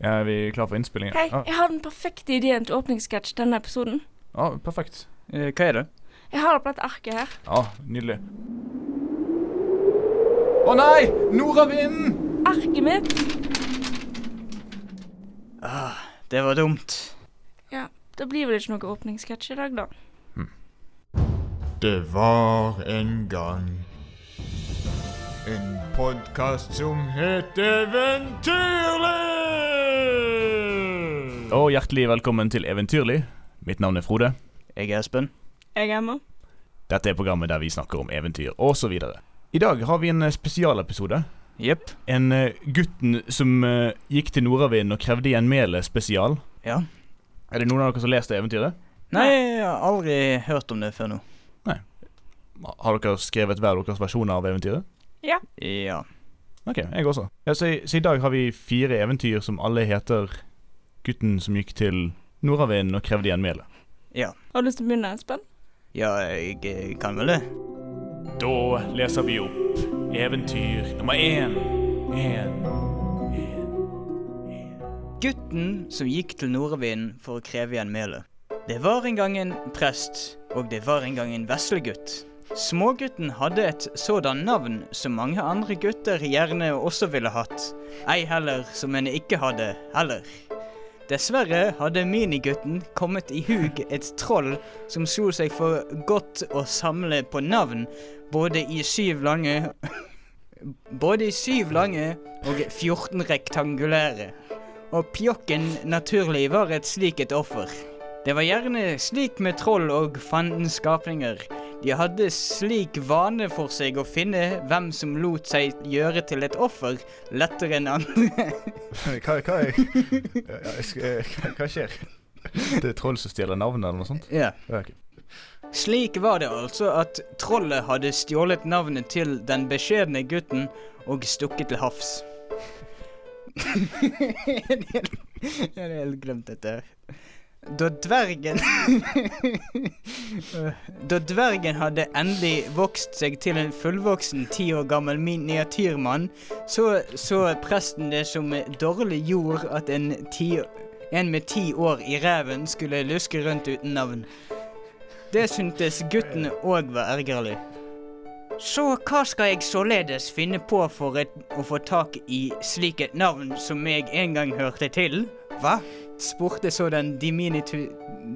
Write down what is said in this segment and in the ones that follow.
Er vi klar for innspilling? Hei, ah. jeg har den perfekte ideen til åpningssketsj denne episoden. ja, perfekt. Eh, hva er det? Jeg har det på dette arket her. Ja, nydelig. Å nei! Nordavinden! Arket mitt. Ah, det var dumt. Ja, da blir vel ikke noe åpningssketsj i dag, da. Det var en gang en podkast som het Eventyrlig! Og hjertelig velkommen til Eventyrlig. Mitt navn er Frode. Jeg er Espen. Jeg er Emma. Dette er programmet der vi snakker om eventyr osv. I dag har vi en eh, spesialepisode. Yep. En eh, gutten som uh, gikk til nordavinden og krevde igjen melet spesial. Ja. Er det noen av dere som har lest det eventyret? Nei, jeg har aldri hørt om det før nå. Nei. Har dere skrevet hver deres versjon av eventyret? Ja. ja. Ok, jeg også. Ja, så, så i dag har vi fire eventyr som alle heter 'Gutten som gikk til nordavinden og krevde igjen melet'. Ja. Har du lyst til å begynne, Espen? Ja, jeg kan vel det. Da leser vi opp eventyr nummer én. En. Gutten som gikk til nordavinden for å kreve igjen melet. Det var en gang en prest, og det var en gang en veslegutt. Smågutten hadde et sådan navn som mange andre gutter gjerne også ville hatt, ei heller som en ikke hadde heller. Dessverre hadde minigutten kommet i hug et troll som slo seg for godt å samle på navn, både i syv lange Både i syv lange og 14 rektangulære. Og pjokken naturlig var et slik et offer. Det var gjerne slik med troll og fandenskapninger. De hadde slik vane for seg å finne hvem som lot seg gjøre til et offer lettere enn andre. Hva, hva, er, hva, skjer? Det er troll som stjeler navnet, eller noe sånt? Ja. Ja, ok. Slik var det altså at trollet hadde stjålet navnet til den beskjedne gutten og stukket til havs. Jeg hadde helt glemt dette. Da dvergen Da dvergen hadde endelig vokst seg til en fullvoksen ti år gammel miniatyrmann, så så presten det som dårlig jord at en, ti, en med ti år i reven skulle luske rundt uten navn. Det syntes gutten òg var ergerlig. Så hva skal jeg således finne på for et, å få tak i slik et navn som jeg en gang hørte til? Hva? spurte så den diminutu,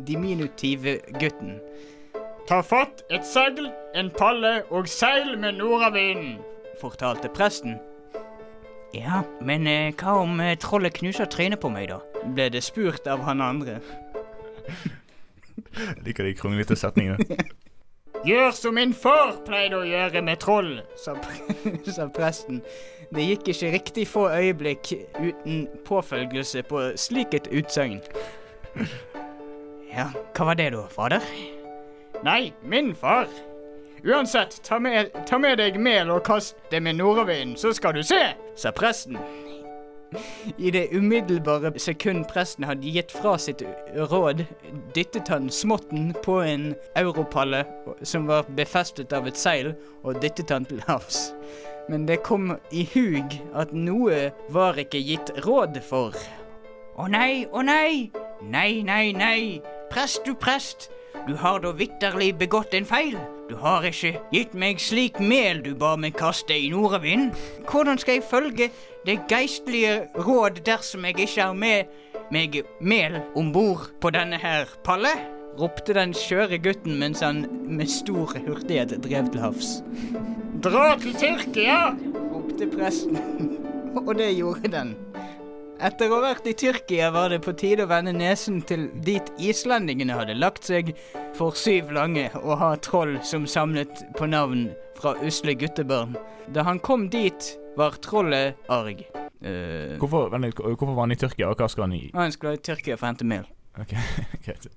diminutive gutten. Ta fatt et segl, en palle og seil med nordavinden. Fortalte presten. Ja, men eh, hva om eh, trollet knuser trynet på meg, da? Ble det spurt av han andre. Jeg liker de kronglete setningene. Gjør som min far pleide å gjøre med troll. sa, pre sa presten. Det gikk ikke riktig få øyeblikk uten påfølgelse på slik et utsagn. Ja, hva var det da, fader? Nei, min far. Uansett, ta med, ta med deg mel og kast det med nordavinden, så skal du se. sa presten. I det umiddelbare sekund presten hadde gitt fra sitt råd, dyttet han smotten på en europalle som var befestet av et seil, og dyttet han til havs. Men det kom i hug at noe var ikke gitt råd for. Å nei, å nei! Nei, nei, nei! Prest, du prest! Du har da vitterlig begått en feil. Du har ikke gitt meg slik mel du ba meg kaste i nordavind. Hvordan skal jeg følge det geistlige råd dersom jeg ikke har med meg mel om bord på denne her palle? Ropte den skjøre gutten mens han med stor hurtighet drev til havs. Dra til Tyrkia. ropte presten, og det gjorde den. Etter å ha vært i Tyrkia var det på tide å vende nesen til dit islendingene hadde lagt seg for syv lange og ha troll som samlet på navn fra usle guttebarn. Da han kom dit, var trollet arg. Uh, Hvorfor, hvorfor var han i Tyrkia, og hva skal han i? han skulle i Tyrkia for å hente mel. Ok, greit.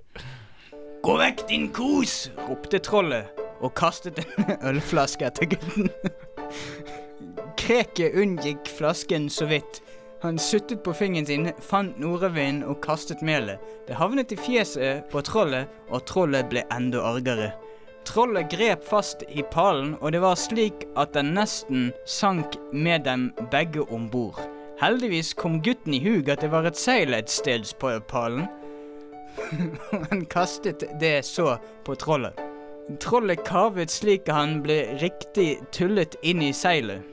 Gå vekk, din kos! ropte trollet og kastet en ølflaske etter gutten. Kreket unngikk flasken så vidt. Han suttet på fingeren sin, fant nordavinden og kastet melet. Det havnet i fjeset på trollet, og trollet ble enda argere. Trollet grep fast i pallen, og det var slik at den nesten sank med dem begge om bord. Heldigvis kom gutten i hug at det var et seil et sted på pallen. han kastet det så på trollet. Trollet kavet slik han ble riktig tullet inn i seilet.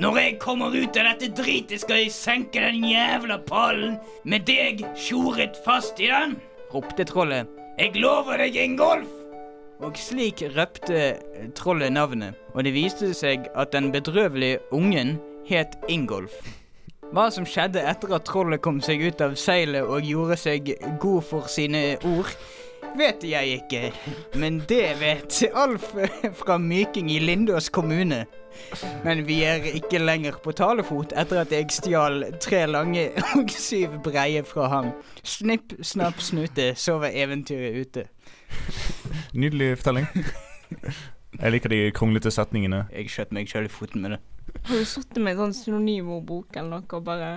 Når jeg kommer ut av dette dritet, skal jeg senke den jævla pallen med deg tjoret fast i den, ropte trollet. Jeg lover deg, Ingolf! Og slik røpte trollet navnet, og det viste seg at den bedrøvelige ungen het Ingolf. Hva som skjedde etter at trollet kom seg ut av seilet og gjorde seg god for sine ord, vet jeg ikke. Men det vet Alf fra Myking i Lindås kommune. Men vi er ikke lenger på talefot etter at jeg stjal tre lange og syv breie fra ham. Snipp, snapp, snute, så var eventyret ute. Nydelig fortelling. Jeg liker de kronglete setningene. Jeg skjøt meg sjøl i foten med det. Har du sittet med en sånn synonymordbok eller noe og bare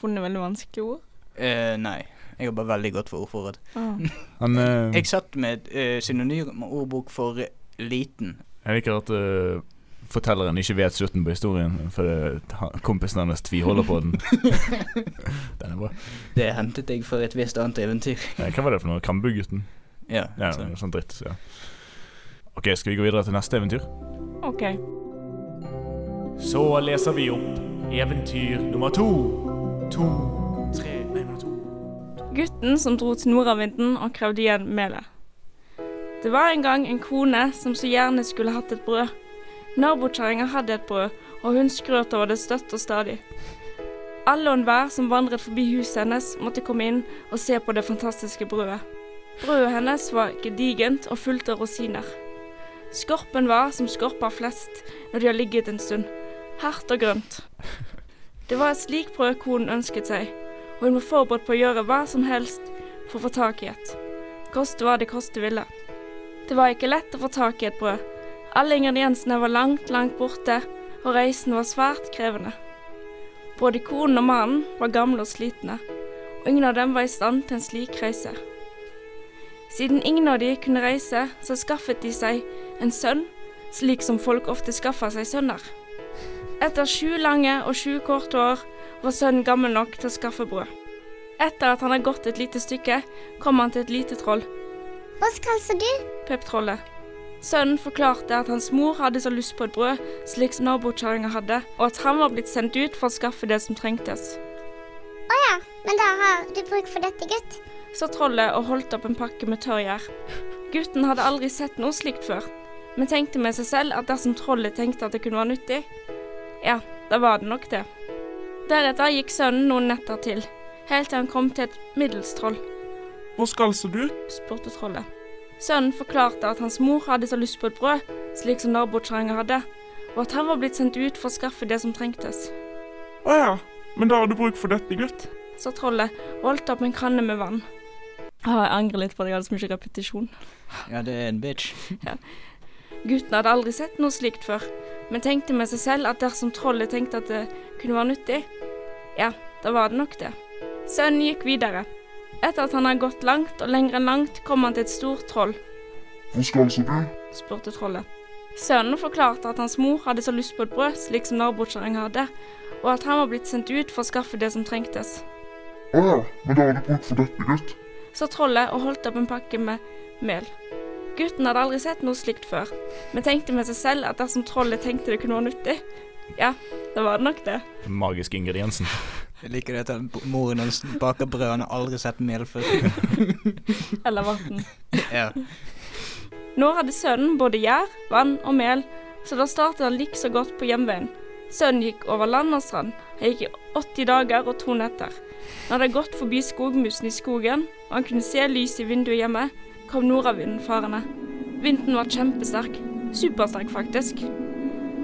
funnet veldig vanskelige ord? Uh, nei. Jeg har bare veldig godt for ordforråd. Ah. Han eh, Jeg satt med uh, synonymordbok for liten. Jeg liker at uh, fortelleren ikke vet slutten på historien, for kompisen hans tviholder på den. den er bra. Det hentet jeg fra et visst annet eventyr. Eh, Hva var det for noe? Kambugutten? Ja, Ja, så. sånt dritt. Ja. OK, skal vi gå videre til neste eventyr? OK. Så leser vi opp eventyr nummer to. To, tre Nei, nummer to. Gutten som dro til nordavinden og krevde igjen melet. Det var en gang en kone som så gjerne skulle hatt et brød. Nabokjerringa hadde et brød, og hun skrøt over det støtt og stadig. Alle og enhver som vandret forbi huset hennes, måtte komme inn og se på det fantastiske brødet. Brødet hennes var gedigent og fullt av rosiner. Skorpen var som skorper flest når de har ligget en stund, hardt og grønt. Det var et slik brød konen ønsket seg, og hun var forberedt på å gjøre hva som helst for å få tak i et. Koste hva det koste ville. Det var ikke lett å få tak i et brød. Alle ingrediensene var langt, langt borte, og reisen var svært krevende. Både konen og mannen var gamle og slitne, og ingen av dem var i stand til en slik reise. Siden ingen av de kunne reise, så skaffet de seg en sønn, slik som folk ofte skaffer seg sønner. Etter sju lange og sju korte år var sønnen gammel nok til å skaffe brød. Etter at han hadde gått et lite stykke, kom han til et lite troll, Hva skal du? pep trollet. Sønnen forklarte at hans mor hadde så lyst på et brød, slik som nabokjerringa hadde, og at han var blitt sendt ut for å skaffe det som trengtes. Å ja, men da har du bruk for dette, gutt. sa trollet og holdt opp en pakke med tørrgjær. Gutten hadde aldri sett noe slikt før, men tenkte med seg selv at dersom trollet tenkte at det kunne være nyttig, ja, da var det nok det. Deretter gikk sønnen noen netter til, helt til han kom til et middels troll, Hvor skal så du? spurte trollet. Sønnen forklarte at hans mor hadde så lyst på et brød, slik som nabokjerringa hadde, og at han var blitt sendt ut for å skaffe det som trengtes. Å ja, men da har du bruk for dette, gutt. sa trollet og holdt opp en kanne med vann. Ah, jeg angrer litt på at jeg hadde så mye repetisjon. Ja, det er en bitch. Gutten hadde aldri sett noe slikt før, men tenkte med seg selv at dersom trollet tenkte at det kunne være nyttig, ja, da var det nok det. Sønnen gikk videre. Etter at han hadde gått langt og lenger enn langt, kom han til et stort troll, Hvor skal så du? spurte trollet. Sønnen forklarte at hans mor hadde så lyst på et brød, slik som nabokjerringa hadde, og at han var blitt sendt ut for å skaffe det som trengtes. Å ja, men da har du bruk for dette, gutt. sa trollet og holdt opp en pakke med mel. Gutten hadde aldri sett noe slikt før, men tenkte med seg selv at dersom trollet tenkte det kunne være nyttig, ja, da var det nok det. Magisk magiske ingrediensen. Jeg liker det at moren hans baker brød. Han har aldri sett mel før. Eller vann. ja. Nå hadde sønnen både gjær, vann og mel, så da startet han likså godt på hjemveien. Sønnen gikk over land og strand. Han gikk i 80 dager og to netter. Han hadde gått forbi skogmusen i skogen, og han kunne se lys i vinduet hjemme, kom nordavinden farende. Vinden var kjempesterk. Supersterk, faktisk.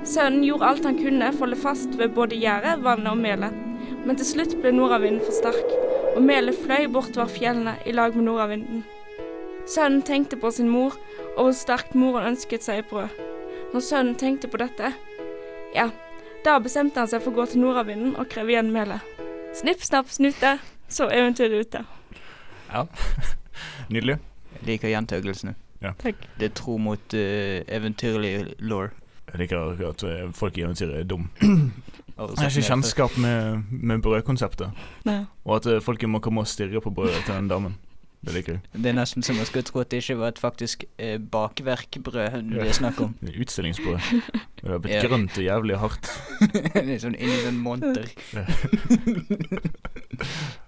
Sønnen gjorde alt han kunne for å holde fast ved både gjæret, vannet og melet. Men til slutt ble nordavinden for sterk, og melet fløy bortover fjellene i lag med nordavinden. Sønnen tenkte på sin mor og hvor sterkt moren ønsket seg et brød. Når sønnen tenkte på dette, ja, da bestemte han seg for å gå til nordavinden og kreve igjen melet. Snipp, snapp, snute, så eventyret ute. Ja. Nydelig. Jeg liker gjentagelsene. Takk. Det er tro mot uh, eventyrlig law. Jeg liker at eh, folk i eventyret er dum. Jeg har ikke kjennskap med, med brødkonseptet. Nei. Og at folk må komme og stirre på brødet til den damen. Det liker jeg. Det er nesten som man skulle tro at det ikke var et faktisk eh, bakverkbrød det er snakk om. Det er Utstillingsbrød. Det har blitt Ja. grønt og jævlig hardt. det er sånn inni sånn monter.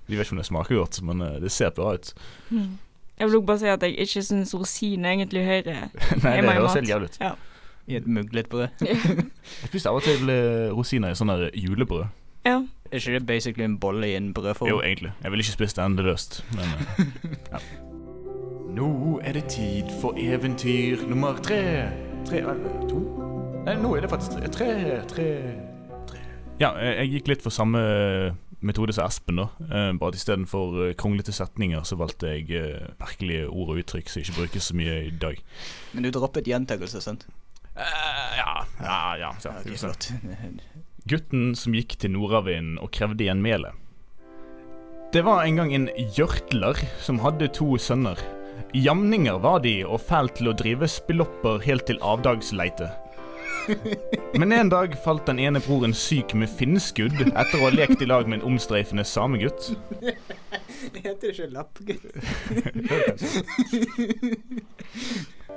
De vet ikke om det smaker godt, men eh, det ser bra ut. Mm. Jeg vil bare si at jeg ikke syns rosin egentlig hører Nei, det høres helt jævlig ut. Ja. I litt på det. Jeg spiser av og til eh, rosiner i sånn der julebrød. ja. Er ikke det basically en bolle i en brødform? Jo, egentlig. Jeg ville ikke spist det endeløst, men eh, ja. Nå er det tid for eventyr nummer tre. Tre eller to? Nei, nå er det faktisk tre. Tre, tre, tre. Ja, eh, jeg gikk litt for samme eh, metode som Espen, da. Eh, Bare at istedenfor eh, kronglete setninger, så valgte jeg eh, merkelige ord og uttrykk som ikke brukes så mye i dag. Men du droppet gjentakelse, sant? ja. ja, ja, ja. Så, Ok, så. flott. Gutten som gikk til nordavinden og krevde igjen melet. Det var en gang en hjørtler som hadde to sønner. Jamninger var de og fælt til å drive spillopper helt til avdagsleite. Men en dag falt den ene broren syk med finnskudd etter å ha lekt i lag med en omstreifende samegutt. Det heter ikke lappgutt.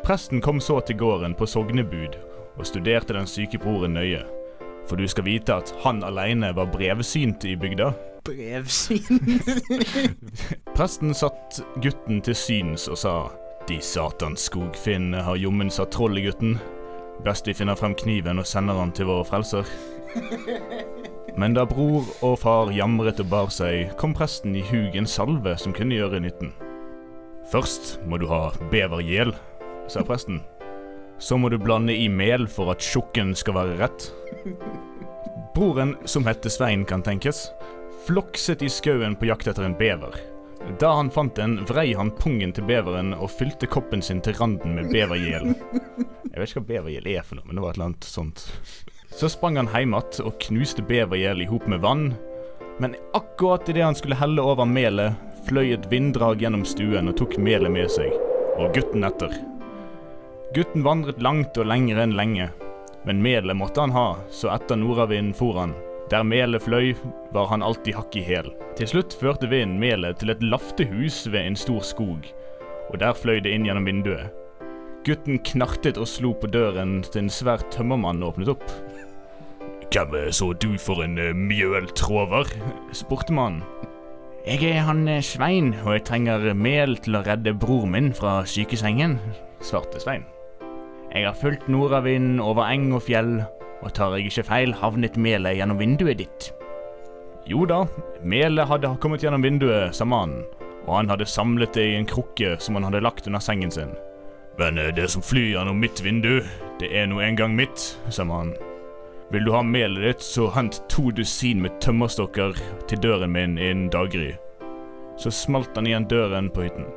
Presten kom så til gården på sognebud og studerte den syke broren nøye. For du skal vite at han aleine var brevsynt i bygda. Brevsyn. Presten satt gutten til syns og sa De satans skogfinne har jommen satt troll vi finner frem kniven og sender han til vår frelser. Men da bror og far jamret og bar seg, kom presten i hug en salve som kunne gjøre nytten. Først må du ha bevergjel, sa presten. Så må du blande i mel for at tjukken skal være rett. Broren, som hette Svein, kan tenkes, flokset i skauen på jakt etter en bever. Da han fant den, vrei han pungen til beveren og fylte koppen sin til randen med bevergjel. Jeg vet ikke hva bevergjel er for noe, men det var et eller annet sånt. Så sprang han hjem igjen og knuste bevergjel i hop med vann. Men akkurat idet han skulle helle over melet, fløy et vinddrag gjennom stuen og tok melet med seg, og gutten etter. Gutten vandret langt og lenger enn lenge, men melet måtte han ha, så etter nordavinden for han. Der melet fløy, var han alltid hakk i hæl. Til slutt førte vinden melet til et laftehus ved en stor skog, og der fløy det inn gjennom vinduet. Gutten knartet og slo på døren til en svær tømmermann åpnet opp. Hvem så du for en eh, mjøltrover? spurte mannen. Jeg er han eh, Svein, og jeg trenger mel til å redde bror min fra sykesengen, svarte Svein. Jeg har fulgt nordavinden over eng og fjell, og tar jeg ikke feil, havnet melet gjennom vinduet ditt. Jo da, melet hadde kommet gjennom vinduet, sa mannen, og han hadde samlet det i en krukke som han hadde lagt under sengen sin. Men eh, det som flyr gjennom mitt vindu, det er nå engang mitt, sa mannen. Vil du ha melet ditt, så hent to dusin med tømmerstokker til døren min innen daggry. Så smalt han igjen døren på hytten.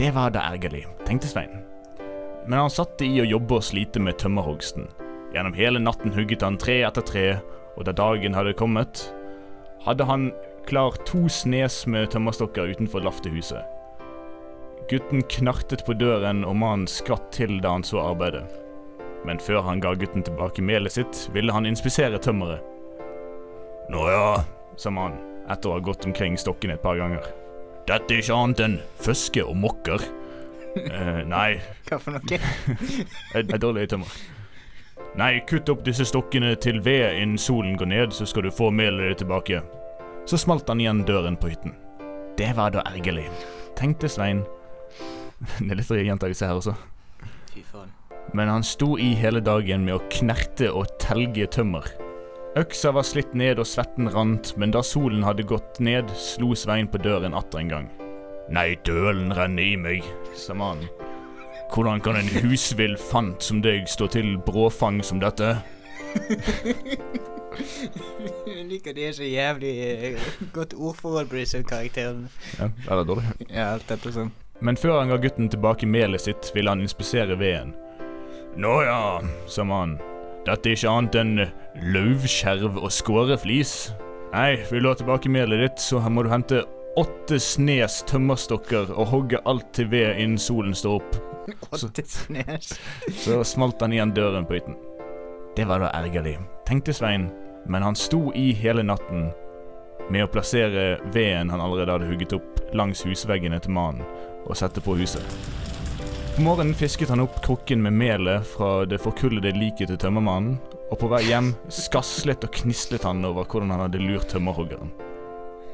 Det var da ergerlig, tenkte Svein. Men han satte i å jobbe og slite med tømmerhogsten. Gjennom hele natten hugget han tre etter tre, og da dagen hadde kommet, hadde han klar to snes med tømmerstokker utenfor laftehuset. Gutten knartet på døren, og mannen skvatt til da han så arbeidet. Men før han ga gutten tilbake melet sitt, ville han inspisere tømmeret. Nå ja, sa mannen, etter å ha gått omkring stokken et par ganger. Dette er ikke annet enn føske og mokker. Eh, nei, Hva for noe? Et dårlig tømmer. Nei, kutt opp disse stokkene til ved innen solen går ned, så skal du få melet ditt tilbake. Så smalt han igjen døren på hytten. Det var da ergerlig, tenkte Svein. Det er litt gjentakelse her også. Fy faen. Men han sto i hele dagen med å knerte og telge tømmer. Øksa var slitt ned og svetten rant, men da solen hadde gått ned, slo Svein på døren atter en gang. Nei, dølen renner i meg, sa mannen. Hvordan kan en husvill fant som deg stå til bråfang som dette? Jeg liker de er så jævlig eh, godt ordforhold på disse karakterene. Ja, det er dårlig. Ja, alt dette sånn. Men før han ga gutten tilbake melet sitt, ville han inspisere veden. Nå ja, sa mannen. Dette er ikke annet enn løvskjerv og skåreflis. Nei, vil du ha tilbake melet ditt, så må du hente åtte snes tømmerstokker og hogge alt til ved innen solen står opp. Åtte snes. Så smalt han igjen døren på hytten. Det var da ergerlig, tenkte Svein, Men han sto i hele natten med å plassere veden han allerede hadde hugget opp, langs husveggene til mannen og sette på huset. På morgenen fisket han opp krukken med melet fra det forkullede liket til tømmermannen, og på vei hjem skaslet og knistlet han over hvordan han hadde lurt tømmerhoggeren.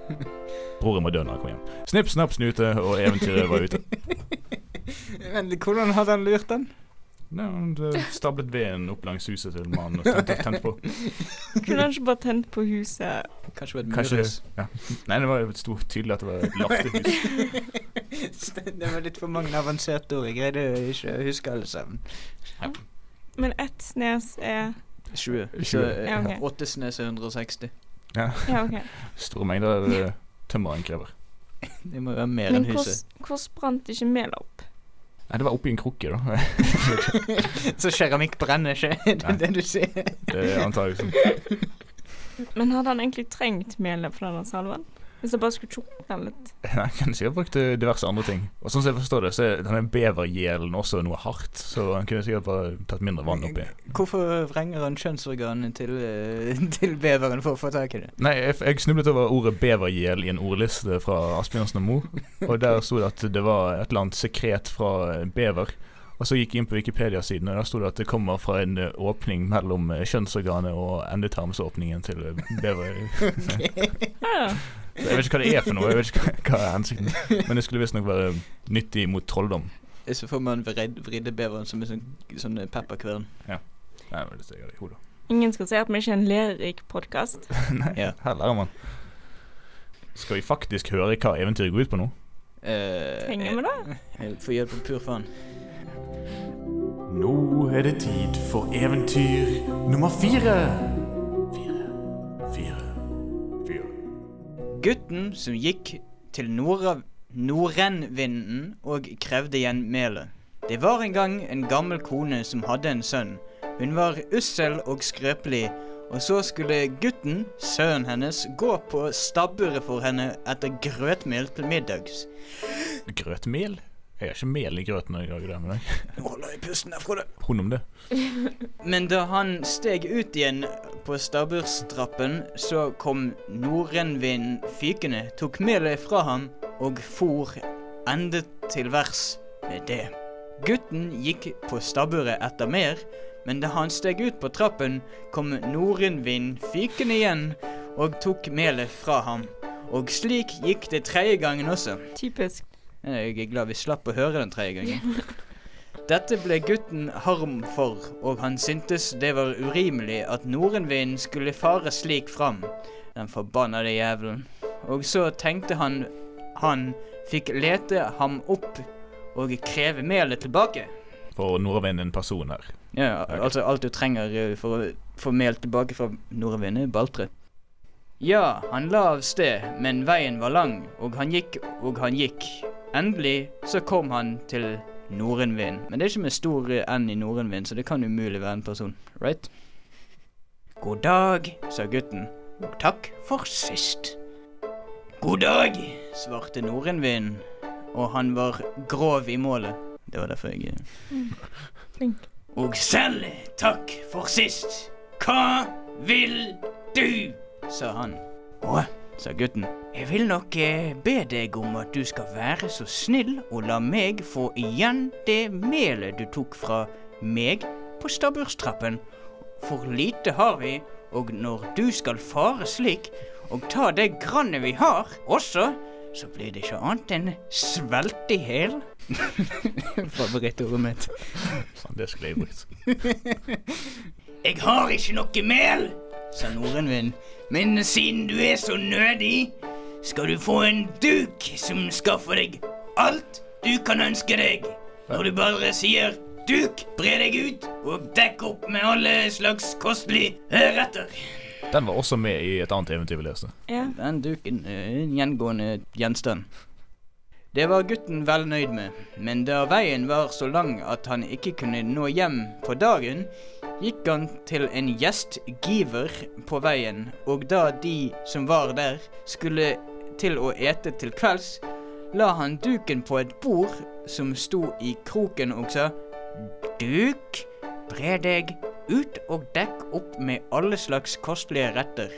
Broren var død når han kom hjem. Snipp, snapp, snute, og eventyret var ute. Men hvordan hadde han lurt den? Nei, Han stablet veden opp langs huset til mannen og tent, tent på. Kunne han ikke bare tent på huset? Kanskje det var et murhus? ja. Nei, det var jo tydelig at det var et laftehus. det var litt for mange avanserte ord. Jeg greide ikke å huske alle sammen. Men ett snes er 20. 20. Så Ja, ok. eh, åtte snes er 160. Ja, OK. Store mengder eh, tømmer han krever. Det må jo være mer enn huset. Men hvordan brant ikke melet opp? Nei, det var oppi en krukke, da. Så keramikk brenner ikke, det er det du sier? Det antar jeg som Men hadde han egentlig trengt melet for denne salven? Hvis jeg bare skulle tjukke den litt? Nei, kunne sikkert brukt eh, diverse andre ting. Og sånn som jeg forstår det, så er denne bevergjelen også noe hardt, så han kunne sikkert bare tatt mindre vann oppi. Hvorfor vrenger han kjønnsorganet til, eh, til beveren for å få tak i det? Nei, jeg, jeg snublet over ordet bevergjel i en ordliste fra Asbjørnsen og Mo, og der sto det at det var et eller annet sekret fra bever. Og så gikk jeg inn på Wikipedia-siden, og der sto det at det kommer fra en eh, åpning mellom kjønnsorganet og endetarmsåpningen til bever. Ja, jeg vet ikke hva det er for noe, jeg vet ikke hva, hva er hensikten. Men det skulle visstnok være nyttig mot trolldom. Så får man vrid, vridde beveren som en sånn, sånn pepperkvern. Nei, det er det jeg i hodet. Ingen skal si at vi ikke er en lærerik podkast. Nei, Ja. her lærer man. Skal vi faktisk høre hva eventyret går ut på nå? Uh, Trenger vi det? Jeg får hjelp av pur faen. Nå er det tid for eventyr nummer. Fire, Gutten som gikk til norrønvinden og krevde igjen melet. Det var en gang en gammel kone som hadde en sønn. Hun var ussel og skrøpelig, og så skulle gutten, sønnen hennes, gå på stabburet for henne etter grøtmel til middags. Grøtmel? Jeg har ikke mel i grøten når jeg lager det. Men jeg Nå holder jeg pusten her, Frode. hun om det. Men da han steg ut igjen på stabburstrappen, så kom norrønvinden fykende, tok melet fra ham og for ende til værs med det. Gutten gikk på stabburet etter mer, men da han steg ut på trappen, kom norrønvinden fykende igjen og tok melet fra ham. Og slik gikk det tredje gangen også. Typisk. Jeg er glad vi slapp å høre den tredje gangen. Dette ble gutten harm for, og han syntes det var urimelig at nordenvinden skulle fare slik fram. Den forbannede jævelen. Og så tenkte han han fikk lete ham opp og kreve melet tilbake. For norrøn en person her. Ja, altså alt du trenger eh, for å få mel tilbake fra nordenvinden, er balltre. Ja, han la av sted, men veien var lang, og han gikk og han gikk. Endelig så kom han til nordenvind. Men det er ikke med stor N i norrønvind, så det kan umulig være en person. Right? God dag, sa gutten, og takk for sist. God dag, svarte nordenvinden, og han var grov i målet. Det var derfor jeg mm. Flink. og selv takk for sist. Hva vil du? sa han. Å, sa gutten. Jeg vil nok eh, be deg om at du skal være så snill og la meg få igjen det melet du tok fra meg på stabburstrappen. For lite har vi, og når du skal fare slik og ta det grannet vi har også, så blir det ikke annet enn svelte i hæl. Favorittordet mitt. Faen, det skulle jeg brukt. Jeg har ikke noe mel, sa nordenvind. Men siden du er så nødig, skal du få en duk som skaffer deg alt du kan ønske deg. Når du bare sier duk, bre deg ut og dekk opp med alle slags kostelige retter. Den var også med i et annet eventyr vi leste. Ja. Den duken er en gjengående gjenstand. Det var gutten vel nøyd med, men da veien var så lang at han ikke kunne nå hjem på dagen, gikk han til en gjestgiver på veien, og da de som var der, skulle til å ete til kvelds, la han duken på et bord som sto i kroken og sa Duk, bre deg ut og dekk opp med alle slags kostelige retter.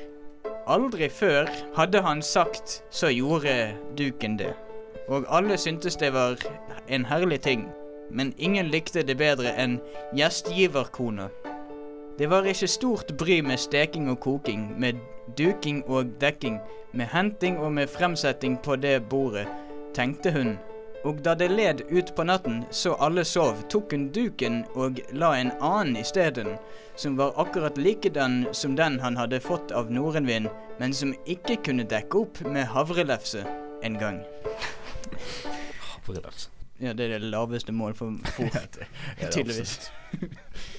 Aldri før hadde han sagt så gjorde duken det. Og alle syntes det var en herlig ting, men ingen likte det bedre enn gjestgiverkona. Det var ikke stort bry med steking og koking, med duking og dekking, med henting og med fremsetting på det bordet, tenkte hun. Og da det led ut på natten så alle sov, tok hun duken og la en annen isteden, som var akkurat likedan som den han hadde fått av nordenvind, men som ikke kunne dekke opp med havrelefse en gang. Havrelefse. Ja, det er det laveste mål for fôr, tydeligvis.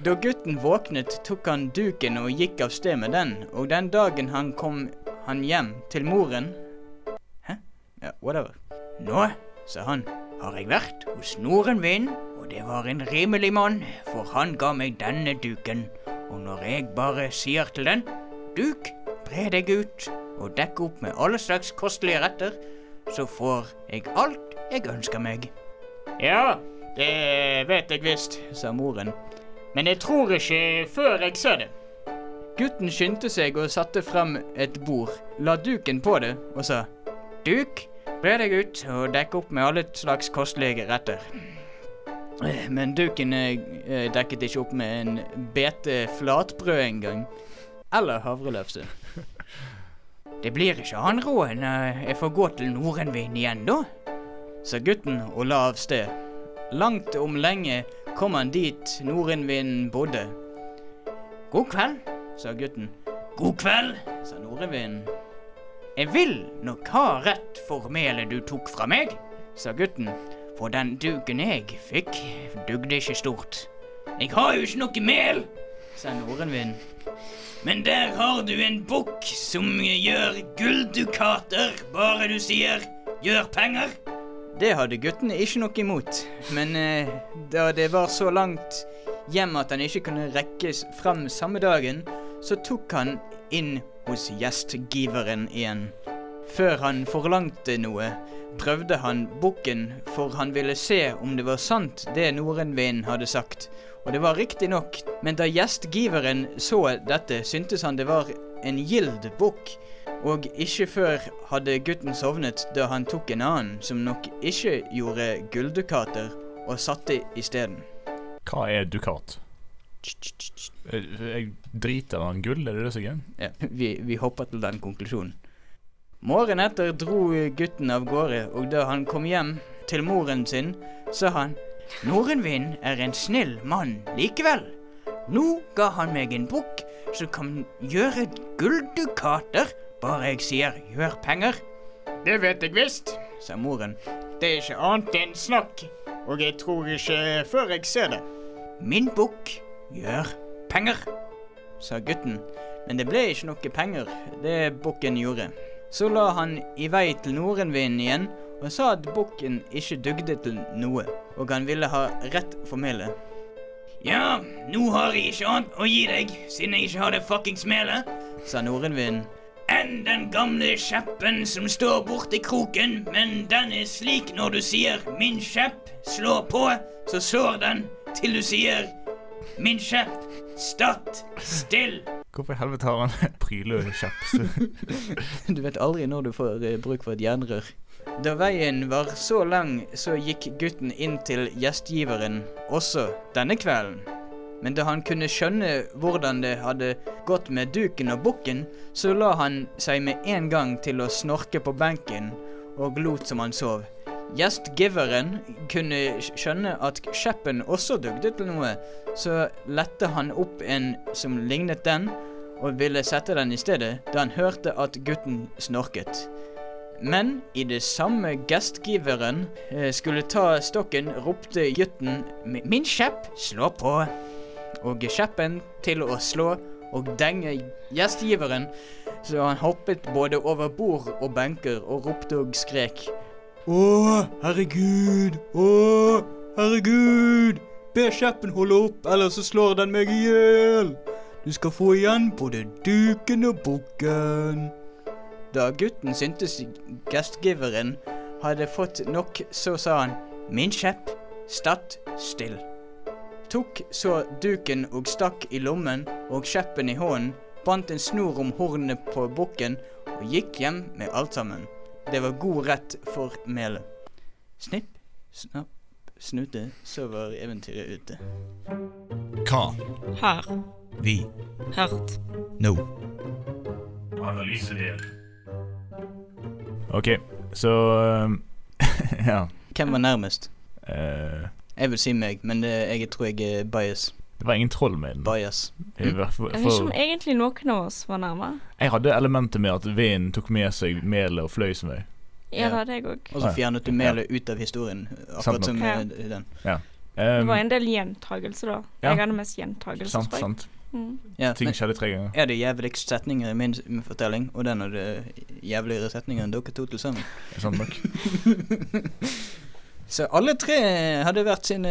Da gutten våknet, tok han duken og gikk av sted med den, og den dagen han kom han hjem til moren Hæ? Ja, whatever. Nå, sa han, har jeg vært hos Nordenvind, og det var en rimelig mann, for han ga meg denne duken, og når jeg bare sier til den, duk, bre deg ut, og dekk opp med alle slags kostelige retter, så får jeg alt jeg ønsker meg. Ja, det vet jeg visst, sa moren. Men jeg tror ikke før jeg ser det. Gutten skyndte seg og satte frem et bord, la duken på det og sa Duk, bre deg ut og dekk opp med alle slags kostelige retter. Eh, Men duken eh, dekket ikke opp med en bete flatbrød engang. Eller havrelefse. Det blir ikke annen råd enn eh, jeg får gå til Nordenvind igjen, da, sa gutten og la av sted. Langt om lenge kom han dit Nordenvind bodde. God kveld, sa gutten. God kveld, sa nordenvinden. Jeg vil nok ha rett for melet du tok fra meg, sa gutten. For den duken jeg fikk, dugde ikke stort. Jeg har jo ikke noe mel, sa nordenvinden. Men der har du en bukk som gjør gulldukater, bare du sier gjør penger. Det hadde guttene ikke noe imot, men eh, da det var så langt hjem at han ikke kunne rekkes frem samme dagen, så tok han inn hos gjestgiveren igjen. Før han forlangte noe, prøvde han bukken, for han ville se om det var sant det nordenvinden hadde sagt. Og det var riktig nok, men da gjestgiveren så dette, syntes han det var en gild bukk. Og ikke før hadde gutten sovnet da han tok en annen, som nok ikke gjorde gulldukater, og satte isteden. Hva er dukat? Jeg driter han gull, er det det som er? Ja, vi, vi hopper til den konklusjonen. Morgenen etter dro gutten av gårde, og da han kom hjem til moren sin, sa han Nordenvind er en snill mann likevel. Nå ga han meg en bukk som kan gjøre gulldukater, bare jeg sier gjør penger, Det vet jeg visst. sa moren. Det er ikke annet enn snakk. Og jeg tror ikke før jeg ser det. Min bukk gjør penger, sa gutten. Men det ble ikke noe penger, det bukken gjorde. Så la han i vei til nordenvinden igjen og sa at bukken ikke dugde til noe, og han ville ha rett for melet. Ja, nå har jeg ikke annet å gi deg, siden jeg ikke har det fuckings melet, sa nordenvinden. Enn den gamle kjeppen som står borti kroken, men den er slik når du sier 'min kjepp, slå på', så slår den til du sier 'min kjepp, statt still'. Hvorfor i helvete har han prylekjepp? Du vet aldri når du får eh, bruk for et jernrør. Da veien var så lang, så gikk gutten inn til gjestgiveren også denne kvelden. Men da han kunne skjønne hvordan det hadde gått med duken og bukken, så la han seg med en gang til å snorke på benken og lot som han sov. Gjestgiveren kunne skjønne at kjeppen også dugde til noe, så lette han opp en som lignet den, og ville sette den i stedet da han hørte at gutten snorket. Men i det samme gjestgiveren eh, skulle ta stokken, ropte gutten 'Min kjepp, slå på'. Og kjeppen til å slå og denge gjestgiveren, så han hoppet både over bord og benker og ropte og skrek. Å, herregud, å, herregud, be kjeppen holde opp, ellers så slår den meg i hjel. Du skal få igjen både duken og bukken. Da gutten syntes gjestgiveren hadde fått nok, så sa han Min kjepp, statt still. tok så duken og stakk i lommen og kjeppen i hånden, bandt en snor om hornet på bukken og gikk hjem med alt sammen. Det var god rett for melet. Snipp, snapp, snute, så var eventyret ute. Hva? Her. Vi? Hørt. Nå? Analysedel. OK, så um, Ja. Hvem var nærmest? Uh, Jeg vil si meg, men det, jeg tror jeg er bias. det var ingen troll med den. Bias. Jeg vet ikke om egentlig noen av oss var nærme. jeg hadde elementet med at vinden tok med seg melet og fløy som vei. Ja, det hadde jeg òg. Og så fjernet du melet ut av historien, akkurat som eh, den. Det Um, var en del gjentagelse, da. Ja. Jeg hadde mest gjentagelser, Mm. Ja, Ting skjedde tre ganger. er det jævligst setninger i min, fortelling, og den er det jævligere setninger enn dere to til sammen. Sant nok. Så alle tre hadde vært sine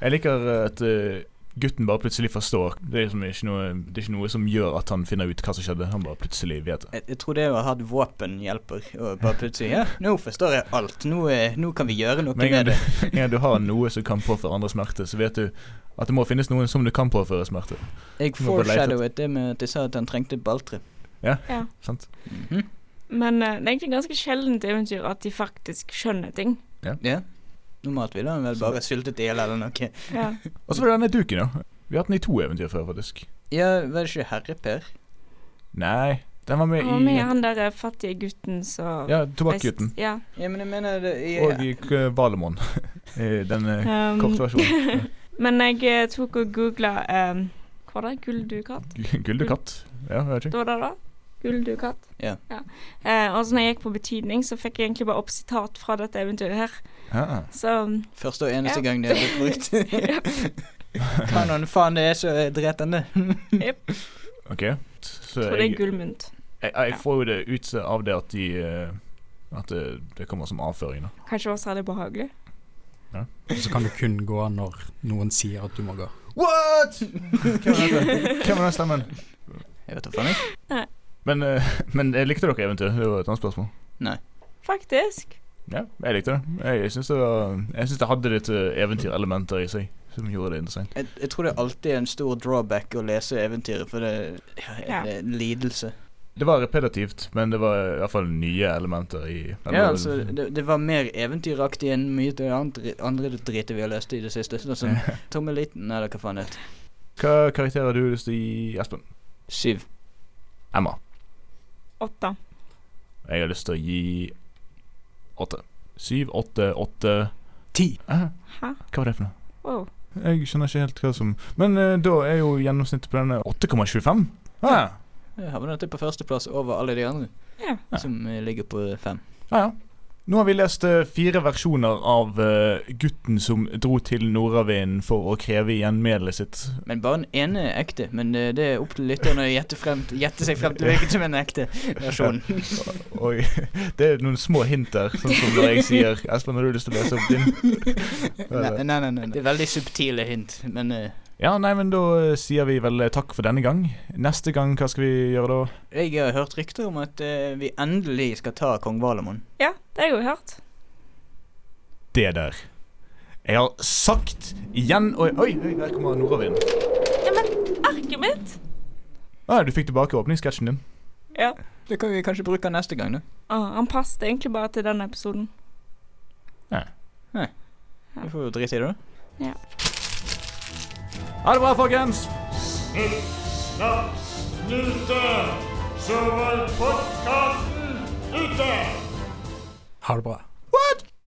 Jeg liker at eh, gutten bare plutselig forstår. Det er, liksom ikke noe, det er ikke noe som gjør at han finner ut hva som skjedde. Han bare plutselig vet det. jeg, jeg tror det å ha hatt våpen hjelper. Og bare plutselig Ja, nå forstår jeg alt. Nå, eh, nå kan vi gjøre noe Med med det. Men en du har noe som kan påføre andre smerte, så vet du at det må finnes noen som du kan påføre smerte. Jeg foreshadowet det med at jeg sa at han trengte balltre. Ja. Sant? Mhm. Men uh, det er egentlig ganske sjeldent eventyr at de faktisk skjønner ting. Ja. Normalt ville han vel bare syltet i hjel eller noe. Ja. Og så var det denne duken, ja. Vi har hatt den i to eventyr før, faktisk. Ja, var det ikke Herre-Per? Nei, den var med Han var med i han der eh, fattige gutten som Ja, Tobakksgutten. Ja. Ja, men jeg mener det i, Og i Valemon. I den um, korte versjonen. Men jeg eh, tok og googla um, Hva var det? Gulldukatt? Gu- Ja, jeg vet ikke. Det var det, da? Gulldukatt. Ja. Eh, og så når jeg gikk på betydning, så fikk jeg egentlig bare opp sitat fra dette eventyret her. Ah. Så Første og eneste Ja. gang det er blitt brukt. Hva nå faen det er så Dretende han det? OK. Så jeg tror det er jeg, gullmynt. jeg, jeg får jo det ut av det at de eh, At det, det kommer som avføring, da. Kanskje var særlig behagelig. Ja. Og så kan du kun gå når noen sier at du må gå. What?! Hvem er er den stemmen? Jeg vet da faen, jeg. Men, eh, men likte dere eventyr? Det var et annet spørsmål. Nei. Faktisk. Ja, jeg likte det. Jeg syns det, det hadde litt eh, eventyrelementer i seg som gjorde det interessant. jeg. Jeg tror det er alltid en stor drawback å lese eventyret, for det, ja, Ja. det er en lidelse. Det var repetitivt, men det var i hvert fall nye elementer i eller- Ja, altså, det, det var mer eventyraktig enn mye av det andre, andre dritet vi har lest i det siste. Sånn som Tommeliten, eller hva faen det heter. Hva karakter har du lyst til å gi Espen? Syv. Emma. Åtte. Jeg har lyst til å gi åtte. Syv, åtte, åtte Ti. Hæ? Hva var det for noe? Wow. Jeg skjønner ikke helt hva som Men eh, da er jo gjennomsnittet på denne 8,25. Ah, Jeg har dette på førsteplass over alle de andre, Ja. som eh, ligger på fem. ja, ja. Nå har vi lest eh, fire versjoner av eh, gutten som dro til nordavinden for å kreve igjen melet sitt. Men bare den ene er ekte. Men eh, det er opp til lytterne å gjette, seg frem til hvilken som er den ekte versjonen. Oi, det er noen små hint der, sånn som når jeg sier Espen, har du lyst til å lese opp din? Nei, nei, nei, nei. Det er veldig subtile hint, men Ja, nei, men da eh, sier vi vel eh, takk for denne gang. Neste gang, hva skal vi gjøre da? jeg har hørt rykter om at eh, vi endelig skal ta kong Valemon. Ja, det har jeg jo hørt. Det der. Jeg har sagt igjen Oi, oi, oi der kommer nordavinden. Ja, men arket mitt! Ah, du fikk tilbake åpningssketsjen din. Ja. Det kan vi kanskje bruke neste gang, da. Ah, han passet egentlig bare til den episoden. Nei. Vi får jo drite i det, da. Ha det bra, folkens! Snaps, snute, så var podkasten ute! Ha det bra.